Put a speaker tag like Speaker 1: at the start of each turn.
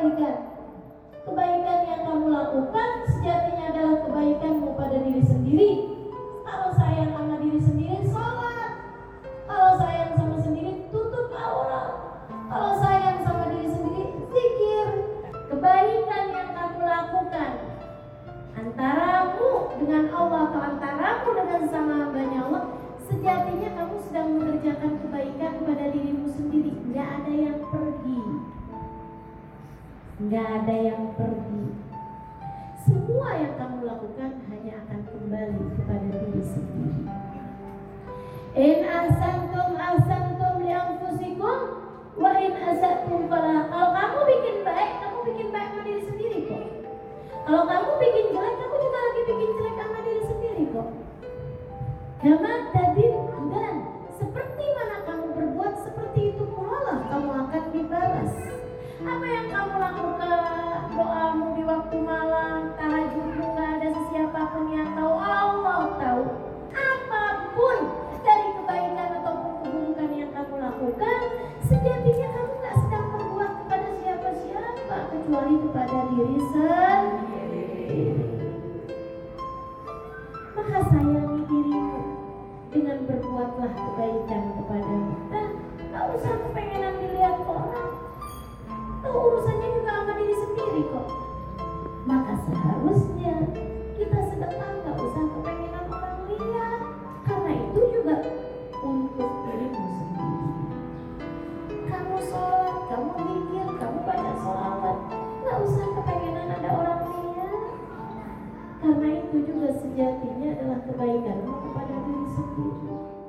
Speaker 1: kebaikan. Kebaikan yang kamu lakukan sejatinya adalah kebaikanmu pada diri sendiri. Kalau sayang sama diri sendiri, sholat. Kalau sayang sama sendiri, tutup aurat. Kalau sayang sama diri sendiri, zikir. Kebaikan yang kamu lakukan antaramu dengan Allah atau antaramu dengan sama hambanya Allah, sejatinya kamu sedang mengerjakan kebaikan pada dirimu sendiri. Nggak ada yang pergi. Nggak ada yang pergi. Semua yang kamu lakukan hanya akan kembali kepada diri sendiri. In ahsantum ahsantum li anfusikum wa in asatum fala. Kalau kamu bikin baik, kamu bikin baik sama diri sendiri kok. Kalau kamu bikin jelek, kamu juga lagi bikin jelek sama diri sendiri kok. Kama tadin kecuali kepada diri sendiri. Maka sayangi dirimu dengan berbuatlah kebaikan kepadamu. Dan gak usah kepengenan dilihat orang. Itu urusannya juga sama diri sendiri kok. Maka seharusnya kita sedekah gak usah kepengenan orang lihat. Karena itu juga untuk itu juga sejatinya adalah kebaikanmu kepada diri sendiri.